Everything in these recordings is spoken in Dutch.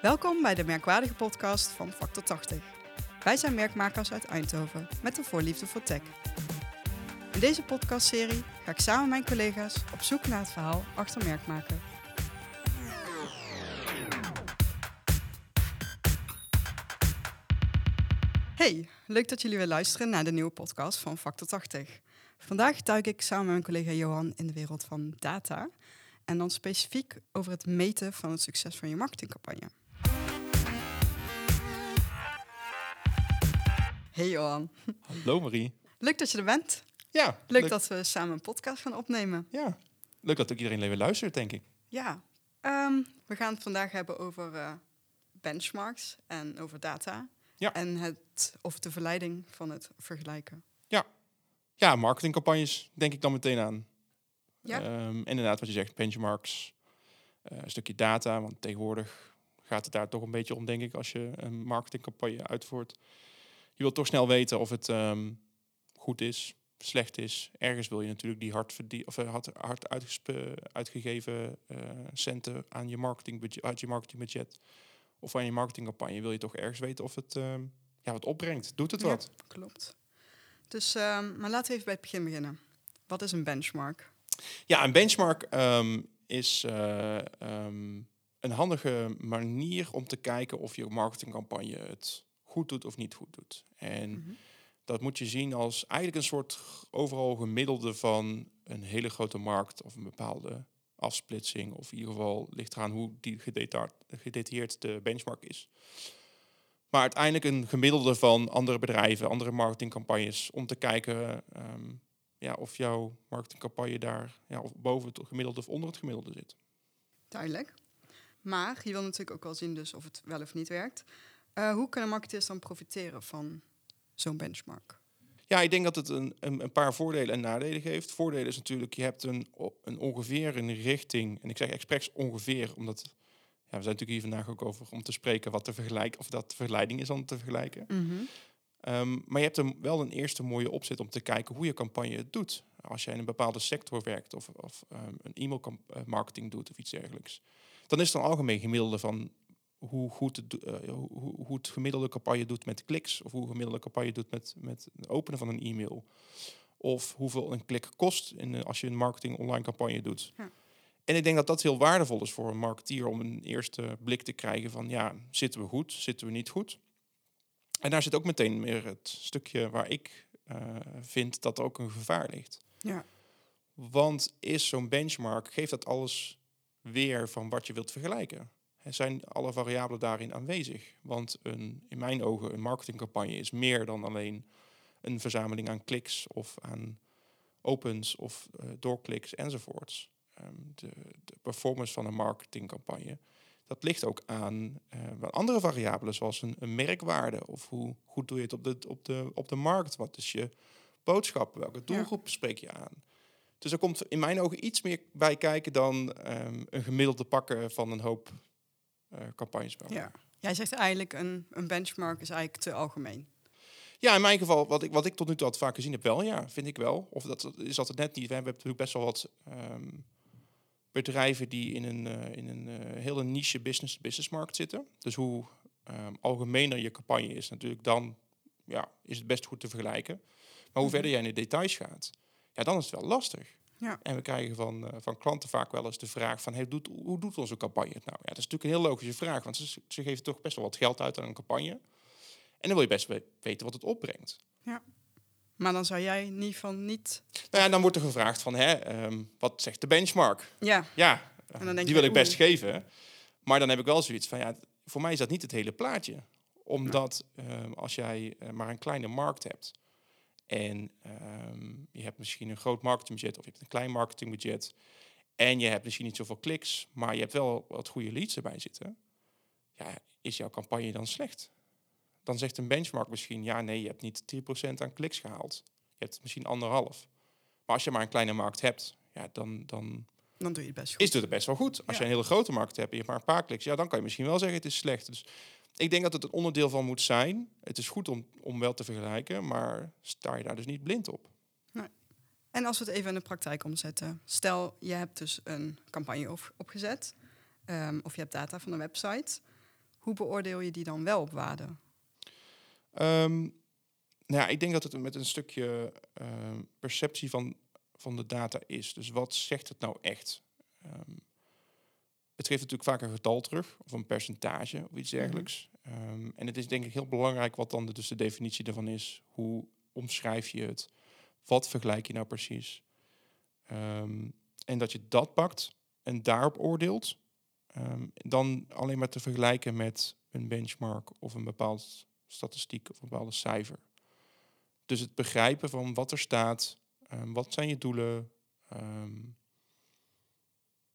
Welkom bij de merkwaardige podcast van Factor 80. Wij zijn merkmakers uit Eindhoven met een voorliefde voor tech. In deze podcastserie ga ik samen met mijn collega's op zoek naar het verhaal achter merkmaken. Hey, leuk dat jullie weer luisteren naar de nieuwe podcast van Factor 80. Vandaag duik ik samen met mijn collega Johan in de wereld van data. En dan specifiek over het meten van het succes van je marketingcampagne. Hey Johan. Hallo Marie. Leuk dat je er bent. Ja, Leuk, dat we samen een podcast gaan opnemen. Ja, leuk dat ook iedereen weer luistert, denk ik. Ja, ehm, we gaan het vandaag hebben over eh, benchmarks en over data. Ja. En het, of de verleiding van het vergelijken. Ja, marketingcampagnes denk ik dan meteen aan. Ja. Ehm, inderdaad, wat je zegt, benchmarks, eh, een stukje data, want tegenwoordig gaat het daar toch een beetje om, denk ik, als je een marketingcampagne uitvoert. Je wilt toch snel weten of het ehm, goed is, slecht is. Ergens wil je natuurlijk die hard, of, eh, hard, hard uitgegeven eh, centen aan je marketingbudget, uit je marketingbudget of aan je marketingcampagne, wil je toch ergens weten of het ehm, ja, wat opbrengt. Doet het Ja. wat? Klopt. Dus, ehm, maar laten we even bij het begin beginnen. Wat is een benchmark? Ja, een benchmark is eh, een handige manier om te kijken of je marketingcampagne het goed doet of niet goed doet. En Mhm. dat moet je zien als eigenlijk een soort overal gemiddelde van een hele grote markt of een bepaalde afsplitsing. Of in ieder geval ligt eraan hoe die gedeta- gedetailleerd de benchmark is. Maar uiteindelijk een gemiddelde van andere bedrijven, andere marketingcampagnes, om te kijken ehm, ja, of jouw marketingcampagne daar ja, of boven het gemiddelde of onder het gemiddelde zit. Duidelijk. Maar je wil natuurlijk ook wel zien dus of het wel of niet werkt. Eh, hoe kunnen marketeers dan profiteren van zo'n benchmark? Ja, ik denk dat het een, een, een paar voordelen en nadelen geeft. Voordelen is natuurlijk, je hebt een, een ongeveer een richting. En ik zeg expres ongeveer, omdat ja, we zijn natuurlijk hier vandaag ook over om te spreken wat de vergelijk, of dat de verleiding is om te vergelijken. Ehm, maar je hebt er wel een eerste mooie opzet om te kijken hoe je campagne het doet. Als jij in een bepaalde sector werkt of, of ehm, een e-mailmarketing doet of iets dergelijks. Dan is het een algemeen gemiddelde van hoe goed het, eh, hoe, hoe- het gemiddelde campagne doet met kliks. Of hoe gemiddelde campagne doet met, met het openen van een e-mail. Of hoeveel een klik kost in, eh, als je een marketing online campagne doet. Ja. En ik denk dat dat heel waardevol is voor een marketeer om een eerste blik te krijgen van ja, zitten we goed, zitten we niet goed. En daar zit ook meteen weer het stukje waar ik eh, vind dat er ook een gevaar ligt. Ja. Want is zo'n benchmark, geeft dat alles weer van wat je wilt vergelijken? Er zijn alle variabelen daarin aanwezig? Want een, in mijn ogen, een marketingcampagne is meer dan alleen een verzameling aan kliks of aan opens of eh, doorkliks enzovoorts. Ehm, de, de performance van een marketingcampagne, dat ligt ook aan eh, andere variabelen, zoals een, een merkwaarde of hoe goed doe je het op de, op, de, op de markt? Wat is je boodschap? Welke doelgroep spreek je aan? Dus er komt in mijn ogen iets meer bij kijken dan ehm, een gemiddelde pakken van een hoop campagnes. bij elkaar. ja. Jij zegt eigenlijk een, een benchmark is eigenlijk te algemeen. Ja, in mijn geval, wat ik, wat ik tot nu toe had vaak gezien heb, wel ja, vind ik wel. Of dat is altijd net niet. We hebben natuurlijk best wel wat ehm, bedrijven die in een, eh, in een eh, hele niche business-business markt zitten. Dus hoe ehm, algemener je campagne is, natuurlijk dan ja, is het best goed te vergelijken. Maar hoe Mhm. verder jij in de details gaat, ja, dan is het wel lastig. Ja. En we krijgen van, eh, van klanten vaak wel eens de vraag van, hey, doet, hoe doet onze campagne het nou? Ja, dat is natuurlijk een heel logische vraag, want ze, ze geven toch best wel wat geld uit aan een campagne. En dan wil je best we- weten wat het opbrengt. Maar dan zou jij niet van niet... Nou ja, dan wordt er gevraagd van, hè, ehm, wat zegt de benchmark? Ja, Ja, En dan denk die wil ik best geven. Maar dan heb ik wel zoiets van, ja, voor mij is dat niet het hele plaatje. Omdat ehm, als jij eh, maar een kleine markt hebt en ehm, je hebt misschien een groot marketingbudget of je hebt een klein marketingbudget en je hebt misschien niet zoveel kliks, maar je hebt wel wat goede leads erbij zitten, ja, is jouw campagne dan slecht? Dan zegt een benchmark misschien, ja, nee, je hebt niet 10% aan kliks gehaald. Je hebt misschien anderhalf. Maar als je maar een kleine markt hebt, ja, dan, dan dan doe je het best goed. is het best wel goed. Als Ja. je een hele grote markt hebt en je hebt maar een paar kliks, ja, dan kan je misschien wel zeggen het is slecht. Dus ik denk dat het een onderdeel van moet zijn. Het is goed om, om wel te vergelijken, maar sta je daar dus niet blind op. En als we het even in de praktijk omzetten. Stel, je hebt dus een campagne op- opgezet. ehm, of je hebt data van een website. hoe beoordeel je die dan wel op waarde? Ehm, nou ja, ik denk dat het met een stukje ehm, perceptie van, van de data is. Dus wat zegt het nou echt? Het geeft natuurlijk vaak een getal terug, of een percentage of iets dergelijks. Ehm, en het is denk ik heel belangrijk wat dan de, dus de definitie ervan is. Hoe omschrijf je het? Wat vergelijk je nou precies? Ehm, en dat je dat pakt en daarop oordeelt, ehm, dan alleen maar te vergelijken met een benchmark of een bepaald statistiek of een bepaalde cijfer. Dus het begrijpen van wat er staat, wat zijn je doelen.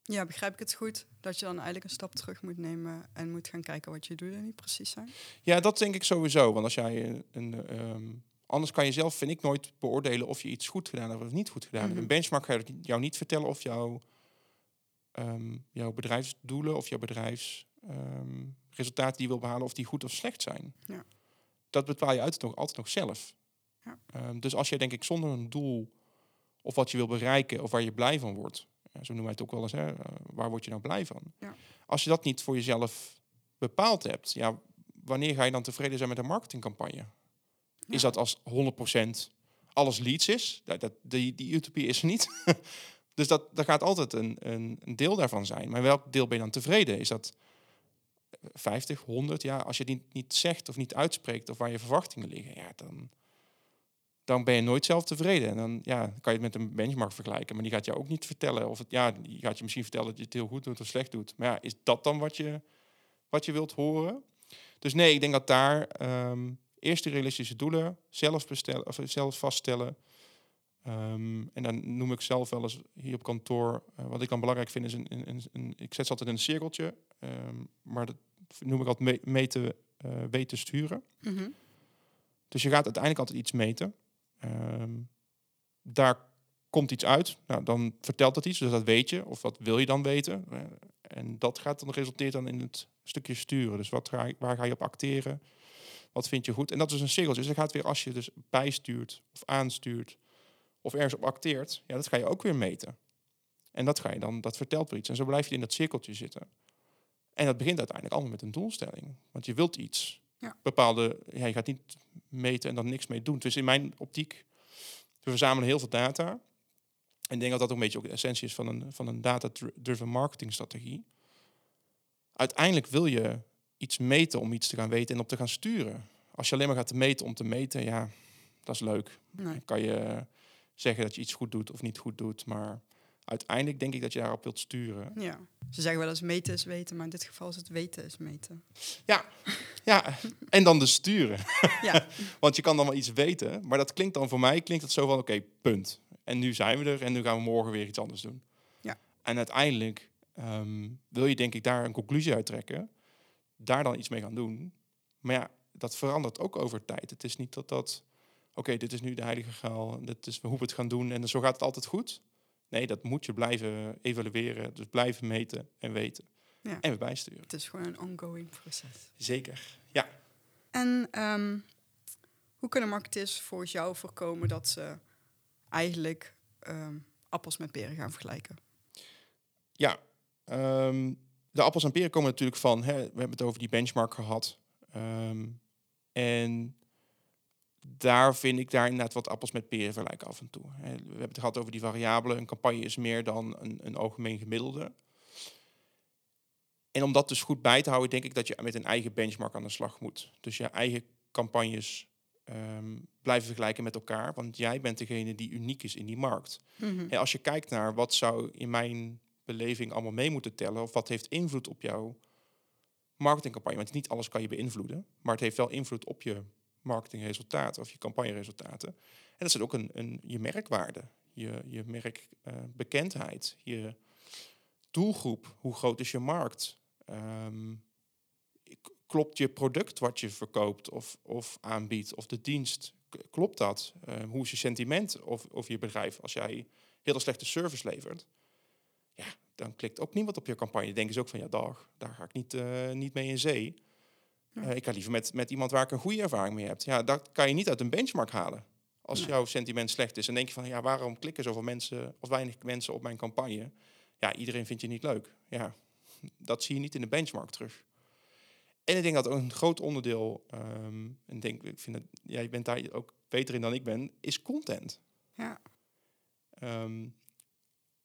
Ja, begrijp ik het goed? Dat je dan eigenlijk een stap terug moet nemen en moet gaan kijken wat je doelen niet precies zijn? Ja, dat denk ik sowieso. Want als jij een. een, ehm, anders kan je zelf, vind ik, nooit beoordelen of je iets goed gedaan hebt of niet goed gedaan hebt. Mhm. Een benchmark gaat jou niet vertellen of jouw, ehm, jouw bedrijfsdoelen of jouw bedrijfsresultaten die je wil behalen, of die goed of slecht zijn. Ja. Dat bepaal je uit nog, altijd nog zelf. Ja. Ehm, dus als jij, denk ik, zonder een doel of wat je wil bereiken of waar je blij van wordt, zo noemen wij het ook wel eens, hè, eh, waar word je nou blij van? Ja. Als je dat niet voor jezelf bepaald hebt, ja, wanneer ga je dan tevreden zijn met een marketingcampagne? Is dat als 100% alles leads is? Dat, dat, die, die utopie is er niet. dus dat, dat gaat altijd een, een, een deel daarvan zijn. Maar welk deel ben je dan tevreden? Is dat 50, 100? Ja, als je het niet, niet zegt of niet uitspreekt of waar je verwachtingen liggen, ja, dan, dan ben je nooit zelf tevreden. En dan ja, kan je het met een benchmark vergelijken, maar die gaat jou ook niet vertellen. Of het, ja, die gaat je misschien vertellen dat je het heel goed doet of slecht doet. Maar ja, is dat dan wat je, wat je wilt horen? Dus nee, ik denk dat daar ehm, eerst de realistische doelen zelf, bestellen, of zelf vaststellen. Ehm, en dan noem ik zelf wel eens hier op kantoor, eh, wat ik dan belangrijk vind, is een, een, een, een- ik zet ze altijd in een cirkeltje, ehm, maar dat noem ik altijd me- meten, eh, weten, sturen. Mhm. Dus je gaat uiteindelijk altijd iets meten. Ehm, daar komt iets uit. Nou, dan vertelt dat iets, dus dat weet je. Of wat wil je dan weten? Eh, en dat gaat dan resulteert dan in het stukje sturen. Dus wat ga waar ga je op acteren? Wat vind je goed? En dat is een cirkeltje. Dus dan gaat weer als je dus bijstuurt of aanstuurt of ergens op acteert, ja, dat ga je ook weer meten. En dat ga je dan, dat vertelt weer iets. En zo blijf je in dat cirkeltje zitten. En dat begint uiteindelijk allemaal met een doelstelling. Want je wilt iets. Ja. Bepaalde, ja, je gaat niet meten en dan niks mee doen. Dus in mijn optiek, we verzamelen heel veel data. En ik denk dat dat ook een beetje ook de essentie is van een, van een data-driven marketingstrategie. Uiteindelijk wil je iets meten om iets te gaan weten en op te gaan sturen. Als je alleen maar gaat meten om te meten, ja, dat is leuk. Nee. Dan kan je zeggen dat je iets goed doet of niet goed doet. Maar uiteindelijk denk ik dat je daarop wilt sturen. Ja. Ze zeggen wel eens meten is weten, maar in dit geval is het weten is meten. Ja, en dan de sturen. Ja. Want je kan dan wel iets weten, maar dat klinkt dan voor mij klinkt het zo van oké, punt. En nu zijn we er en nu gaan we morgen weer iets anders doen. Ja. En uiteindelijk ehm, wil je denk ik daar een conclusie uit trekken, daar dan iets mee gaan doen. Maar ja, dat verandert ook over tijd. Het is niet dat dat, oké, dit is nu de heilige graal, dit is hoe we het gaan doen en zo gaat het altijd goed. Nee, dat moet je blijven evalueren, dus blijven meten en weten. Ja. En bijsturen. Het is gewoon een ongoing proces. Zeker. Ja. En ehm, hoe kunnen marketeers volgens jou voorkomen dat ze eigenlijk ehm, appels met peren gaan vergelijken? Ja, ehm, de appels en peren komen natuurlijk van, hè, we hebben het over die benchmark gehad. En daar vind ik daar inderdaad wat appels met peren vergelijken af en toe. We hebben het gehad over die variabelen. Een campagne is meer dan een, een algemeen gemiddelde. En om dat dus goed bij te houden, denk ik dat je met een eigen benchmark aan de slag moet. Dus je eigen campagnes ehm, blijven vergelijken met elkaar, want jij bent degene die uniek is in die markt. Mhm. En als je kijkt naar wat zou in mijn beleving allemaal mee moeten tellen, of wat heeft invloed op jouw marketingcampagne, want niet alles kan je beïnvloeden, maar het heeft wel invloed op je marketingresultaten of je campagneresultaten. En dat is ook een, een, je merkwaarde, je, je merkbekendheid, je doelgroep, hoe groot is je markt, Ehm, klopt je product wat je verkoopt of, of aanbiedt, of de dienst, klopt dat? Ehm, hoe is je sentiment of, of je bedrijf als jij hele slechte service levert? Ja, dan klikt ook niemand op je campagne. Denken ze ook van, ja dag, daar ga ik niet, eh, niet mee in zee. Ja. Eh, ik ga liever met, met iemand waar ik een goede ervaring mee heb. Ja, dat kan je niet uit een benchmark halen. Als Nee. jouw sentiment slecht is, dan denk je van, ja, waarom klikken zoveel mensen of weinig mensen op mijn campagne? Ja, iedereen vindt je niet leuk. Ja, dat zie je niet in de benchmark terug. En ik denk dat ook een groot onderdeel, ehm, en denk, ik vind dat jij bent daar ook beter in dan ik ben, is content. Ja. Ehm,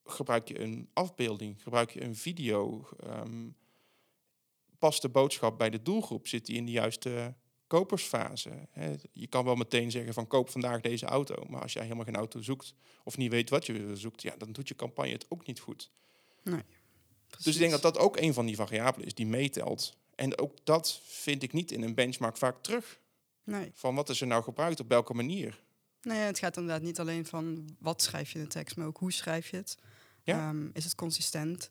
gebruik je een afbeelding? Gebruik je een video? Ehm, past de boodschap bij de doelgroep? Zit die in de juiste kopersfase? Hè? Je kan wel meteen zeggen van koop vandaag deze auto. Maar als jij helemaal geen auto zoekt of niet weet wat je zoekt, ja, dan doet je campagne het ook niet goed. Nee. Dus ik denk dat dat ook een van die variabelen is die meetelt. En ook dat vind ik niet in een benchmark vaak terug. Nee. Van wat is er nou gebruikt, op welke manier? Nee, het gaat inderdaad niet alleen van wat schrijf je in de tekst, maar ook hoe schrijf je het. Ja. Ehm, is het consistent?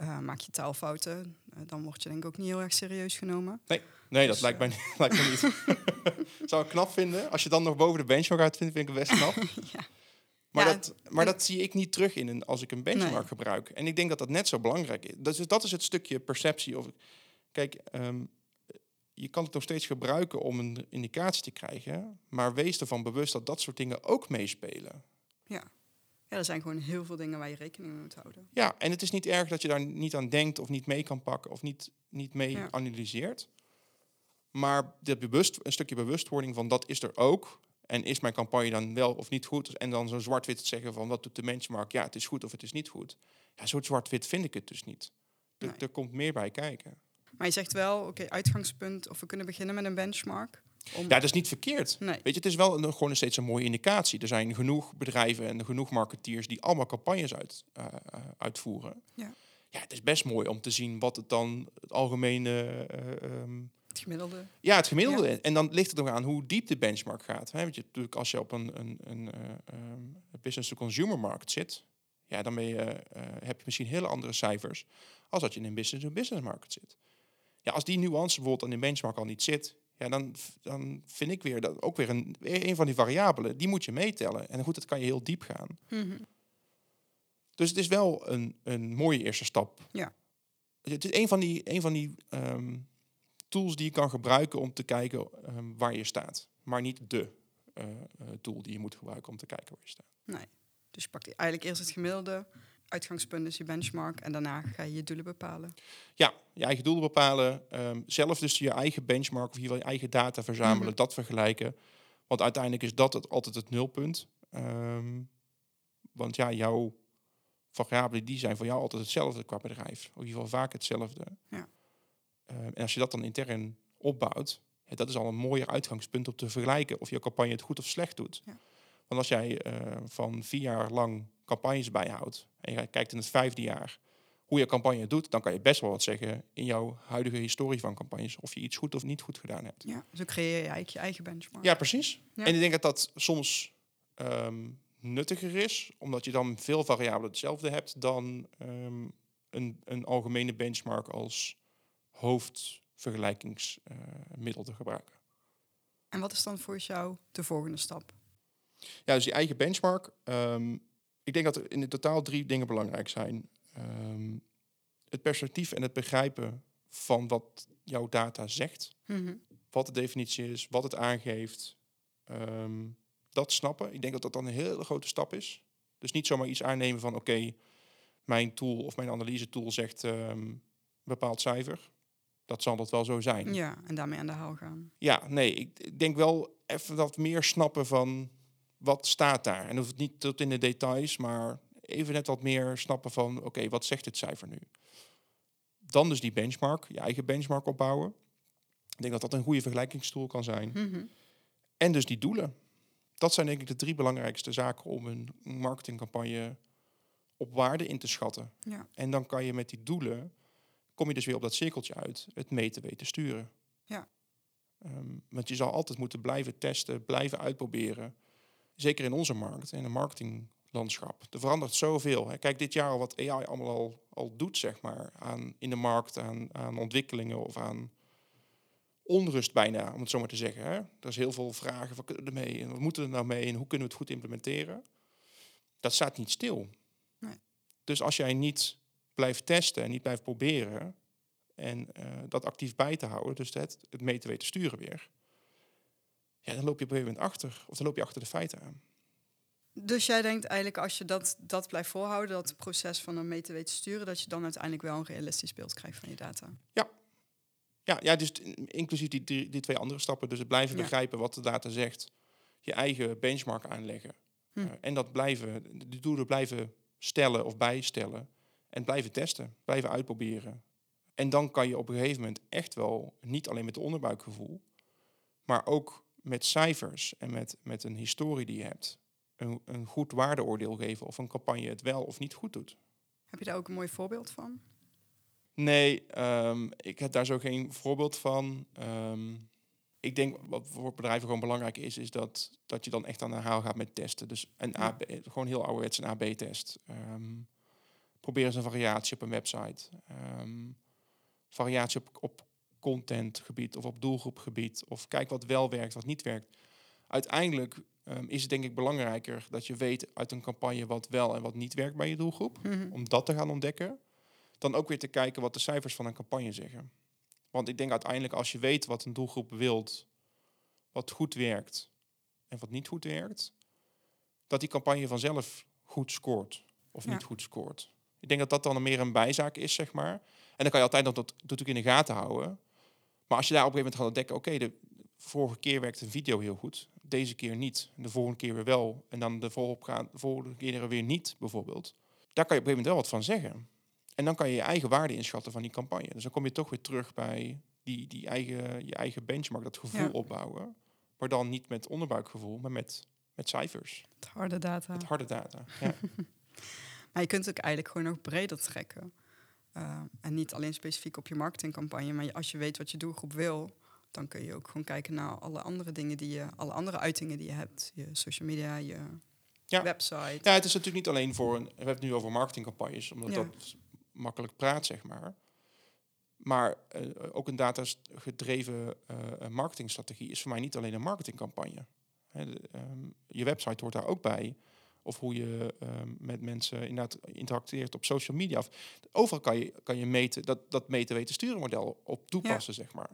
Uh, maak je taalfouten? Uh, dan word je denk ik ook niet heel erg serieus genomen. Nee, nee dat Dus, lijkt, mij, niet- lijkt me niet. Zou ik knap vinden. Als je dan nog boven de benchmark uitvindt, vind ik het best knap. ja. Maar, Ja, dat, maar dat zie ik niet terug in een, als ik een benchmark Nee. gebruik. En ik denk dat dat net zo belangrijk is. Dat is, dat is het stukje perceptie. Of, kijk, ehm, je kan het nog steeds gebruiken om een indicatie te krijgen. Maar wees ervan bewust dat dat soort dingen ook meespelen. ja, er zijn gewoon heel veel dingen waar je rekening mee moet houden. Ja, en het is niet erg dat je daar niet aan denkt of niet mee kan pakken of niet, niet mee Ja. analyseert. Maar bewust, een stukje bewustwording van dat is er ook. En is mijn campagne dan wel of niet goed? En dan zo zwart-wit zeggen van wat doet de benchmark? Ja, het is goed of het is niet goed. Ja, zo zwart-wit vind ik het dus niet. Er, Nee. er komt meer bij kijken. Maar je zegt wel, oké, uitgangspunt, of we kunnen beginnen met een benchmark. Om... Ja, dat is niet verkeerd. Nee, Weet je, het is wel een, gewoon steeds een mooie indicatie. Er zijn genoeg bedrijven en genoeg marketeers die allemaal campagnes uit, eh, eh, uitvoeren. Ja. ja, het is best mooi om te zien wat het dan het algemene. eh, ehm, het gemiddelde. ja, het gemiddelde. En dan ligt het nog aan hoe diep de benchmark gaat. Hè? Want je, natuurlijk, als je op een, een, een eh, ehm, business-to-consumer markt zit, ja, dan ben je, heb je misschien hele andere cijfers als dat je in een business-to-business market zit. Ja, als die nuance bijvoorbeeld aan de benchmark al niet zit, ja, dan, dan vind ik weer dat ook weer een, een van die variabelen, die moet je meetellen. En goed, dat kan je heel diep gaan. Mhm. Dus het is wel een, een mooie eerste stap. Ja. Het is een van die, een van die ehm, tools die je kan gebruiken om te kijken ehm, waar je staat. Maar niet de eh, eh, tool die je moet gebruiken om te kijken waar je staat. Nee. Dus je pakt eigenlijk eerst het gemiddelde, uitgangspunt is je benchmark en daarna ga je je doelen bepalen. Ja, je eigen doelen bepalen. ehm, zelf dus je eigen benchmark of je eigen data verzamelen, Mhm. dat vergelijken. Want uiteindelijk is dat het, altijd het nulpunt. Ehm, want ja, jouw variabelen die zijn voor jou altijd hetzelfde qua bedrijf. Of in ieder geval vaak hetzelfde. Ja. Ehm, en als je dat dan intern opbouwt, ja, dat is al een mooier uitgangspunt om te vergelijken of je campagne het goed of slecht doet. Ja. Want als jij van vier jaar lang campagnes bijhoudt en je kijkt in het vijfde jaar hoe je campagne doet, dan kan je best wel wat zeggen in jouw huidige historie van campagnes of je iets goed of niet goed gedaan hebt. Ja. Zo creëer je eigenlijk je eigen benchmark. Ja, precies. Ja. En ik denk dat dat soms ehm, nuttiger is, omdat je dan veel variabelen hetzelfde hebt dan ehm, een, een algemene benchmark als hoofdvergelijkingsmiddel te gebruiken. En wat is dan voor jou de volgende stap? Ja, dus die eigen benchmark. ehm, ik denk dat er in het totaal drie dingen belangrijk zijn. Ehm, het perspectief en het begrijpen van wat jouw data zegt. Mhm. wat de definitie is, wat het aangeeft. ehm, dat snappen. Ik denk dat dat dan een hele grote stap is. Dus niet zomaar iets aannemen van oké, mijn tool of mijn analyse tool zegt ehm, een bepaald cijfer. Dat zal dat wel zo zijn. Ja, en daarmee aan de haal gaan. Ja, nee, ik, ik denk wel even wat meer snappen van wat staat daar. En hoeft het niet tot in de details, maar even net wat meer snappen van oké, wat zegt dit cijfer nu? Dan dus die benchmark, je eigen benchmark opbouwen. Ik denk dat dat een goede vergelijkingstool kan zijn. Mhm. En dus die doelen. Dat zijn denk ik de drie belangrijkste zaken om een marketingcampagne op waarde in te schatten. Ja. En dan kan je met die doelen, kom je dus weer op dat cirkeltje uit, het meten weten sturen. Ja. Ehm, want je zal altijd moeten blijven testen, blijven uitproberen. Zeker in onze markt, in een marketinglandschap. Er verandert zoveel. Hè. Kijk dit jaar al wat AI allemaal al, al doet, zeg maar, aan, in de markt, aan, aan ontwikkelingen of aan onrust bijna, om het zo maar te zeggen. Hè. Er is heel veel vragen, wat kunnen we ermee en wat moeten we er nou mee en hoe kunnen we het goed implementeren? Dat staat niet stil. Nee. Dus als jij niet blijft testen en niet blijft proberen en eh, dat actief bij te houden, dus het, het mee te weten sturen weer, ja, dan loop je op een gegeven moment achter. Of dan loop je achter de feiten aan. Dus jij denkt eigenlijk als je dat, dat blijft volhouden, dat proces van een mee te weten sturen, dat je dan uiteindelijk wel een realistisch beeld krijgt van je data. Ja, ja dus t- inclusief die, die, die twee andere stappen. Dus het blijven Ja. begrijpen wat de data zegt. Je eigen benchmark aanleggen. Hm. Eh, en dat blijven, die doelen blijven stellen of bijstellen. En blijven testen, blijven uitproberen. En dan kan je op een gegeven moment echt wel, niet alleen met het onderbuikgevoel, maar ook met cijfers en met, met een historie die je hebt, een, een goed waardeoordeel geven of een campagne het wel of niet goed doet. Heb je daar ook een mooi voorbeeld van? Nee, ehm, ik heb daar zo geen voorbeeld van. Ehm, ik denk wat voor bedrijven gewoon belangrijk is, is dat, dat je dan echt aan de haal gaat met testen. Dus een Ja. AB, gewoon heel ouderwets een AB-test. Ehm probeer eens een variatie op een website. Variatie op, op contentgebied of op doelgroepgebied. Of kijk wat wel werkt, wat niet werkt. Uiteindelijk ehm, is het denk ik belangrijker dat je weet uit een campagne wat wel en wat niet werkt bij je doelgroep Mhm. om dat te gaan ontdekken, dan ook weer te kijken wat de cijfers van een campagne zeggen. Want ik denk uiteindelijk als je weet wat een doelgroep wilt, wat goed werkt en wat niet goed werkt, dat die campagne vanzelf goed scoort of Ja. niet goed scoort. Ik denk dat dat dan meer een bijzaak is, zeg maar. En dan kan je altijd nog dat natuurlijk in de gaten houden. Maar als je daar op een gegeven moment gaat ontdekken, oké, de vorige keer werkte een video heel goed, deze keer niet, de volgende keer weer wel, en dan de volgende, volgende keer weer niet, bijvoorbeeld. Daar kan je op een gegeven moment wel wat van zeggen. En dan kan je je eigen waarde inschatten van die campagne. Dus dan kom je toch weer terug bij die, die eigen, je eigen benchmark, dat gevoel Ja. opbouwen. Maar dan niet met onderbuikgevoel, maar met, met cijfers, Het harde data. harde data. Ja. Maar je kunt het ook eigenlijk gewoon nog breder trekken. Uh, en niet alleen specifiek op je marketingcampagne, maar als je weet wat je doelgroep wil, dan kun je ook gewoon kijken naar alle andere dingen die je, alle andere uitingen die je hebt. Je social media, je Ja. website. ja, het is natuurlijk niet alleen voor een. We hebben het nu over marketingcampagnes, omdat Ja. dat makkelijk praat, zeg maar. Maar eh, ook een data-gedreven eh, marketingstrategie is voor mij niet alleen een marketingcampagne. De, ehm, je website hoort daar ook bij. Of hoe je ehm, met mensen inderdaad interacteert op social media. Of, overal kan je, kan je meten, dat, dat meten weten sturen model op toepassen, zeg maar.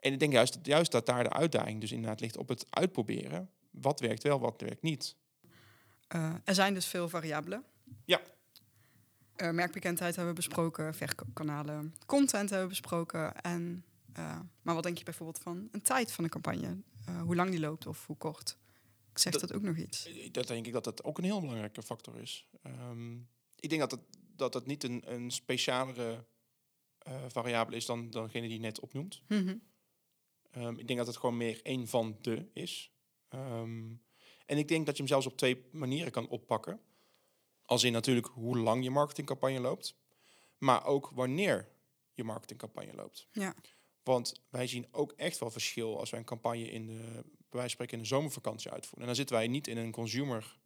En ik denk juist, juist dat daar de uitdaging dus inderdaad ligt op het uitproberen. Wat werkt wel, wat werkt niet. Uh, er zijn dus veel variabelen. Ja. Uh, merkbekendheid hebben we besproken, verkoopkanalen, content hebben we besproken. En, uh, maar wat denk je bijvoorbeeld van een tijd van een campagne? Hoe lang die loopt of hoe kort? Ik zeg dat, dat ook nog iets. Dat denk ik dat dat ook een heel belangrijke factor is. Um, ik denk dat het, dat het niet een, een specialere uh, variabele is dan, dan degene die je net opnoemt. Mm -hmm. um, ik denk dat het gewoon meer één van de is. Um, en ik denk dat je hem zelfs op twee manieren kan oppakken. Als in natuurlijk hoe lang je marketingcampagne loopt, maar ook wanneer je marketingcampagne loopt. Ja. Want wij zien ook echt wel verschil als wij een campagne in de, bij wijze van spreken in de zomervakantie uitvoeren. En dan zitten wij niet in een consumer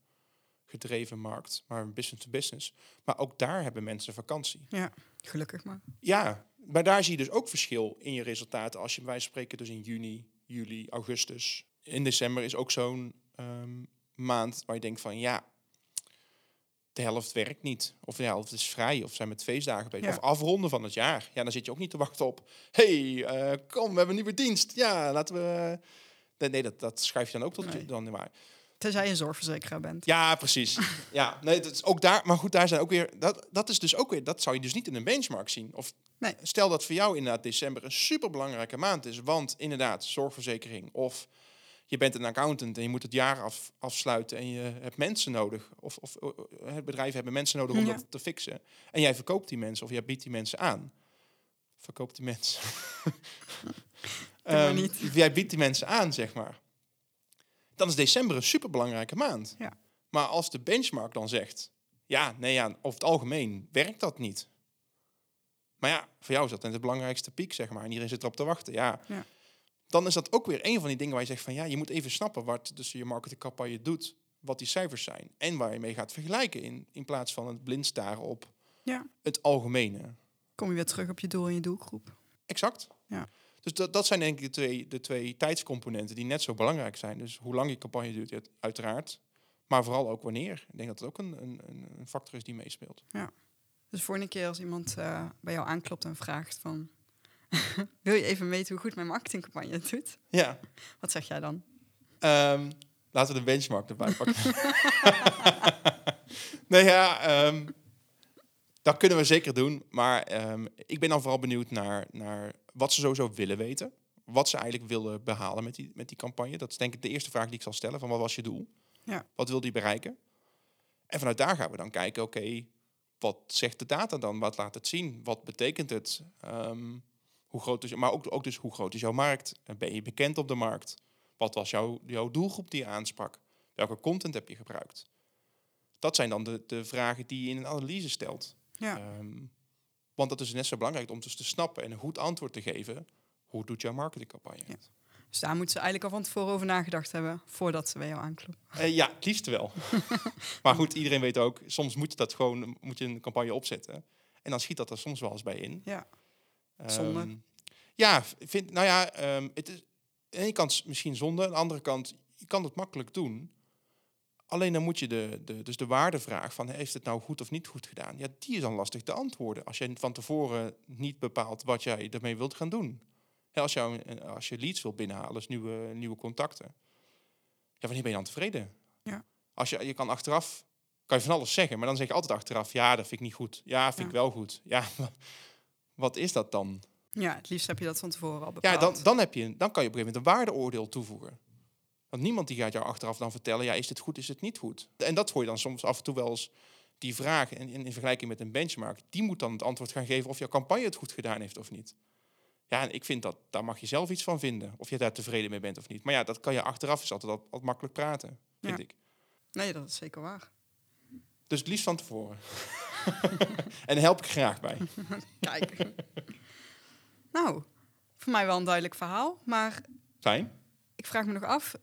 gedreven markt, maar een business to business. Maar ook daar hebben mensen vakantie. Ja, gelukkig maar. Ja, maar daar zie je dus ook verschil in je resultaten als je bij wijze van spreken dus in juni, juli, augustus. In december is ook zo'n um, maand waar je denkt van ja, de helft werkt niet. Of de helft is vrij of zijn met feestdagen bezig. Ja. Of afronden van het jaar. Ja, dan zit je ook niet te wachten op... hey, uh, kom, we hebben een nieuwe dienst. Ja, laten we... Nee, dat, dat schrijf je dan ook tot nee. dan maar. Tenzij je een zorgverzekeraar bent. Ja, precies. ja, nee, dat is ook daar. Maar goed, daar zijn ook weer... Dat, dat is dus ook weer... Dat zou je dus niet in een benchmark zien. Of nee. stel dat voor jou inderdaad december een superbelangrijke maand is. Want inderdaad, zorgverzekering of je bent een accountant en je moet het jaar af, afsluiten en je hebt mensen nodig. Of, of het bedrijf hebben mensen nodig om ja. dat te fixen. En jij verkoopt die mensen of jij biedt die mensen aan. Verkoopt die mensen. um. Jij biedt die mensen aan, zeg maar. Dan is december een superbelangrijke maand. Ja. Maar als de benchmark dan zegt... Ja, nee, ja, over het algemeen werkt dat niet. Maar ja, voor jou is dat dan de belangrijkste piek, zeg maar. En iedereen zit erop te wachten. Ja. ja dan is dat ook weer een van die dingen waar je zegt van ja, je moet even snappen wat dus je marketingcampagne doet, wat die cijfers zijn en waar je mee gaat vergelijken in, in plaats van het blind staren op ja. het algemene. Kom je weer terug op je doel en je doelgroep. Exact. Ja. Dus dat, dat zijn denk ik de twee, de twee tijdscomponenten die net zo belangrijk zijn. Dus hoe lang je campagne duurt, uiteraard. Maar vooral ook wanneer. Ik denk dat het ook een, een, een factor is die meespeelt. Ja. Dus voor een keer als iemand uh, bij jou aanklopt en vraagt van... Wil je even weten hoe goed mijn marketingcampagne het doet? Ja. Wat zeg jij dan? Um, laten we de benchmark erbij pakken. nee, ja. Um, Dat kunnen we zeker doen. Maar ehm, ik ben dan vooral benieuwd naar, naar wat ze sowieso willen weten. Wat ze eigenlijk willen behalen met die, met die campagne. Dat is denk ik de eerste vraag die ik zal stellen. Van wat was je doel? Ja. Wat wil die bereiken? En vanuit daar gaan we dan kijken, oké, wat zegt de data dan? Wat laat het zien? Wat betekent het? Ehm, hoe groot is, maar ook, ook dus hoe groot is jouw markt? Ben je bekend op de markt? Wat was jouw, jouw doelgroep die je aansprak? Welke content heb je gebruikt? Dat zijn dan de, de vragen die je in een analyse stelt. Ja. Ehm, want dat is net zo belangrijk om dus te snappen en een goed antwoord te geven. Hoe doet jouw marketingcampagne Ja. Dus daar moeten ze eigenlijk al van tevoren over nagedacht hebben voordat ze bij jou aankloppen. Eh, ja, het liefst wel. maar goed, iedereen weet ook, soms moet je dat gewoon moet je een campagne opzetten. En dan schiet dat er soms wel eens bij in. Ja. Zonde. Ehm, ja, vind, nou ja, ehm, het is aan de ene kant misschien zonde, aan de andere kant, je kan het makkelijk doen. Alleen dan moet je de, de, dus de waardevraag van heeft het nou goed of niet goed gedaan? Ja, die is dan lastig te antwoorden als je van tevoren niet bepaalt wat jij ermee wilt gaan doen. Als, jou, als je leads wilt binnenhalen, dus nieuwe, nieuwe contacten. Ja, wanneer ben je dan tevreden? Ja. Als je, je kan achteraf, kan je van alles zeggen, maar dan zeg je altijd achteraf, ja, dat vind ik niet goed. Ja, vind Ja. ik wel goed. Ja, wat is dat dan? Ja, het liefst heb je dat van tevoren al bepaald. Ja, dan, dan, heb je, dan kan je op een gegeven moment een waardeoordeel toevoegen. Want niemand die gaat jou achteraf dan vertellen, ja, is dit goed, is het niet goed? En dat hoor je dan soms af en toe wel eens, die vraag in, in, in vergelijking met een benchmark, die moet dan het antwoord gaan geven of jouw campagne het goed gedaan heeft of niet. Ja, en ik vind dat, daar mag je zelf iets van vinden, of je daar tevreden mee bent of niet. Maar ja, dat kan je achteraf, is altijd wat, wat makkelijk praten, vind Ja. ik. Nee, dat is zeker waar. Dus het liefst van tevoren. en daar help ik graag bij. Kijk. nou, voor mij wel een duidelijk verhaal. Maar Fijn. ik vraag me nog af,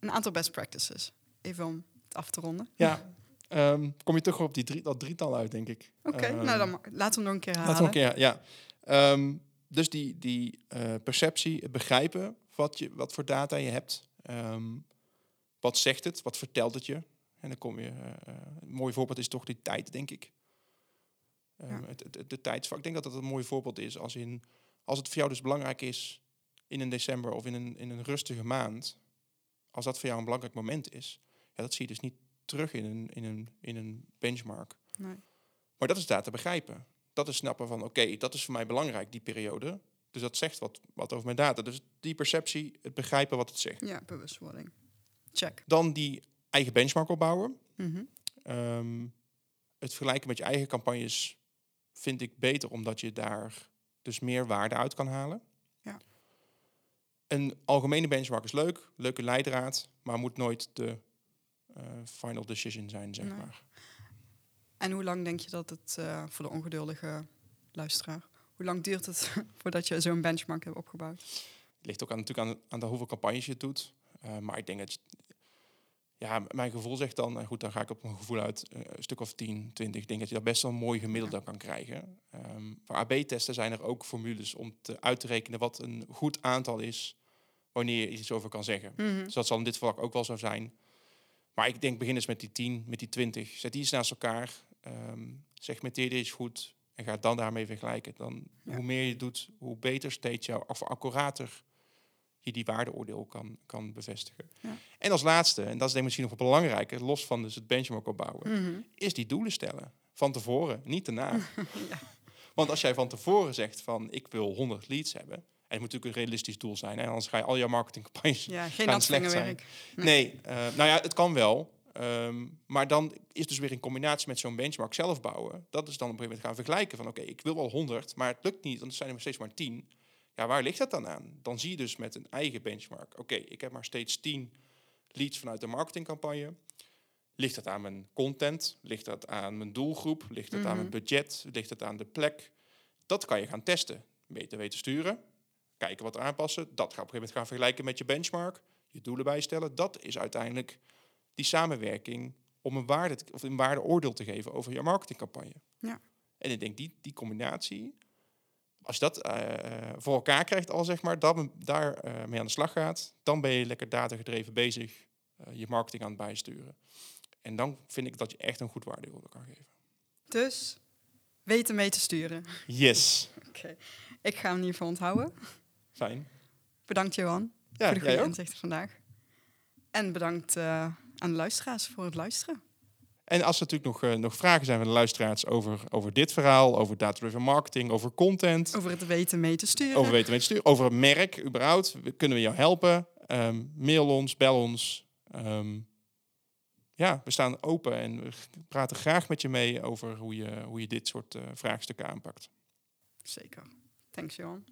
een aantal best practices. Even om het af te ronden. Ja. Ehm, kom je toch op die drie, dat drietal uit, denk ik. Oké, Ehm, nou dan laten we hem nog een keer halen. Laten we een keer, ja. Ehm, dus die, die eh, perceptie, het begrijpen wat, je, wat voor data je hebt. Wat zegt het? Wat vertelt het je? En dan kom je... eh, een mooi voorbeeld is toch die tijd, denk ik. Ja. het, het, de tijdsvak. Ik denk dat dat een mooi voorbeeld is. Als, in, als het voor jou dus belangrijk is in een december of in een, in een rustige maand. Als dat voor jou een belangrijk moment is. Ja, dat zie je dus niet terug in een, in een, in een benchmark. Nee. Maar dat is daar te begrijpen. Dat is snappen van, oké, dat is voor mij belangrijk, die periode. Dus dat zegt wat, wat over mijn data. Dus die perceptie, het begrijpen wat het zegt. Ja, bewustwording. Check. Dan die eigen benchmark opbouwen. Mhm. Ehm, het vergelijken met je eigen campagnes vind ik beter, omdat je daar dus meer waarde uit kan halen. Ja. Een algemene benchmark is leuk, leuke leidraad, maar moet nooit de eh, final decision zijn, zeg Nee. maar. En hoe lang denk je dat het eh, voor de ongeduldige luisteraar, hoe lang duurt het voordat je zo'n benchmark hebt opgebouwd? Het ligt ook aan, natuurlijk aan, aan de hoeveel campagnes je doet. Eh, maar ik denk dat... ja, mijn gevoel zegt dan... En goed, dan ga ik op mijn gevoel uit. een stuk of 10, 20. Ik denk dat je daar best wel een mooi gemiddelde kan krijgen. Ehm, voor AB-testen zijn er ook formules om te, uit te rekenen... wat een goed aantal is... wanneer je iets over kan zeggen. Mhm. Dus dat zal in dit geval ook wel zo zijn. Maar ik denk, begin eens met die 10, met die 20. Zet die eens naast elkaar. Ehm segmenteer eens goed. En ga dan daarmee vergelijken. Dan, Ja. Hoe meer je doet, hoe beter steeds jou, of accurater je die waardeoordeel kan, kan bevestigen. Ja. En als laatste, en dat is denk ik misschien nog wel belangrijker, los van dus het benchmark opbouwen, Mhm. is die doelen stellen. Van tevoren, niet daarna. Ja. Want als jij van tevoren zegt van ik wil 100 leads hebben, en het moet natuurlijk een realistisch doel zijn, en anders ga je al jouw marketingcampagnes Ja, geen slecht nachtvingerwerk. Nee. Nee, eh, nou ja, het kan wel. Ehm, maar dan is dus weer in combinatie met zo'n benchmark zelf bouwen. Dat is dan op een gegeven moment gaan vergelijken van oké, ik wil wel 100, maar het lukt niet, dan zijn er steeds maar 10. Ja, waar ligt dat dan aan? Dan zie je dus met een eigen benchmark, oké, ik heb maar steeds 10 leads vanuit de marketingcampagne. Ligt dat aan mijn content? Ligt dat aan mijn doelgroep? Ligt het aan mijn Mhm. budget? Ligt het aan de plek? Dat kan je gaan testen. Beter weten sturen. Kijken wat aanpassen. Dat ga je op een gegeven moment gaan vergelijken met je benchmark. Je doelen bijstellen. Dat is uiteindelijk die samenwerking om een waarde of een waardeoordeel te geven over je marketingcampagne. Ja. En ik denk die, die combinatie, als je dat eh, voor elkaar krijgt al zeg maar, dan daar eh, mee aan de slag gaat, dan ben je lekker datagedreven bezig, eh, je marketing aan het bijsturen. En dan vind ik dat je echt een goed waardeoordeel kan geven. Dus weten mee te sturen. Yes. Oké. Ik ga hem in ieder geval onthouden. Fijn. Bedankt Johan Ja, voor de goede inzichten vandaag. En bedankt eh, aan de luisteraars voor het luisteren. En als er natuurlijk nog, nog vragen zijn van de luisteraars over, over dit verhaal, over data-driven marketing, over content. Over het weten mee te sturen. Over weten mee te sturen. Over een merk überhaupt. Kunnen we jou helpen? Ehm, mail ons, bel ons. Ehm, ja, we staan open en we praten graag met je mee over hoe je, hoe je dit soort uh, vraagstukken aanpakt. Zeker. Thanks, Johan.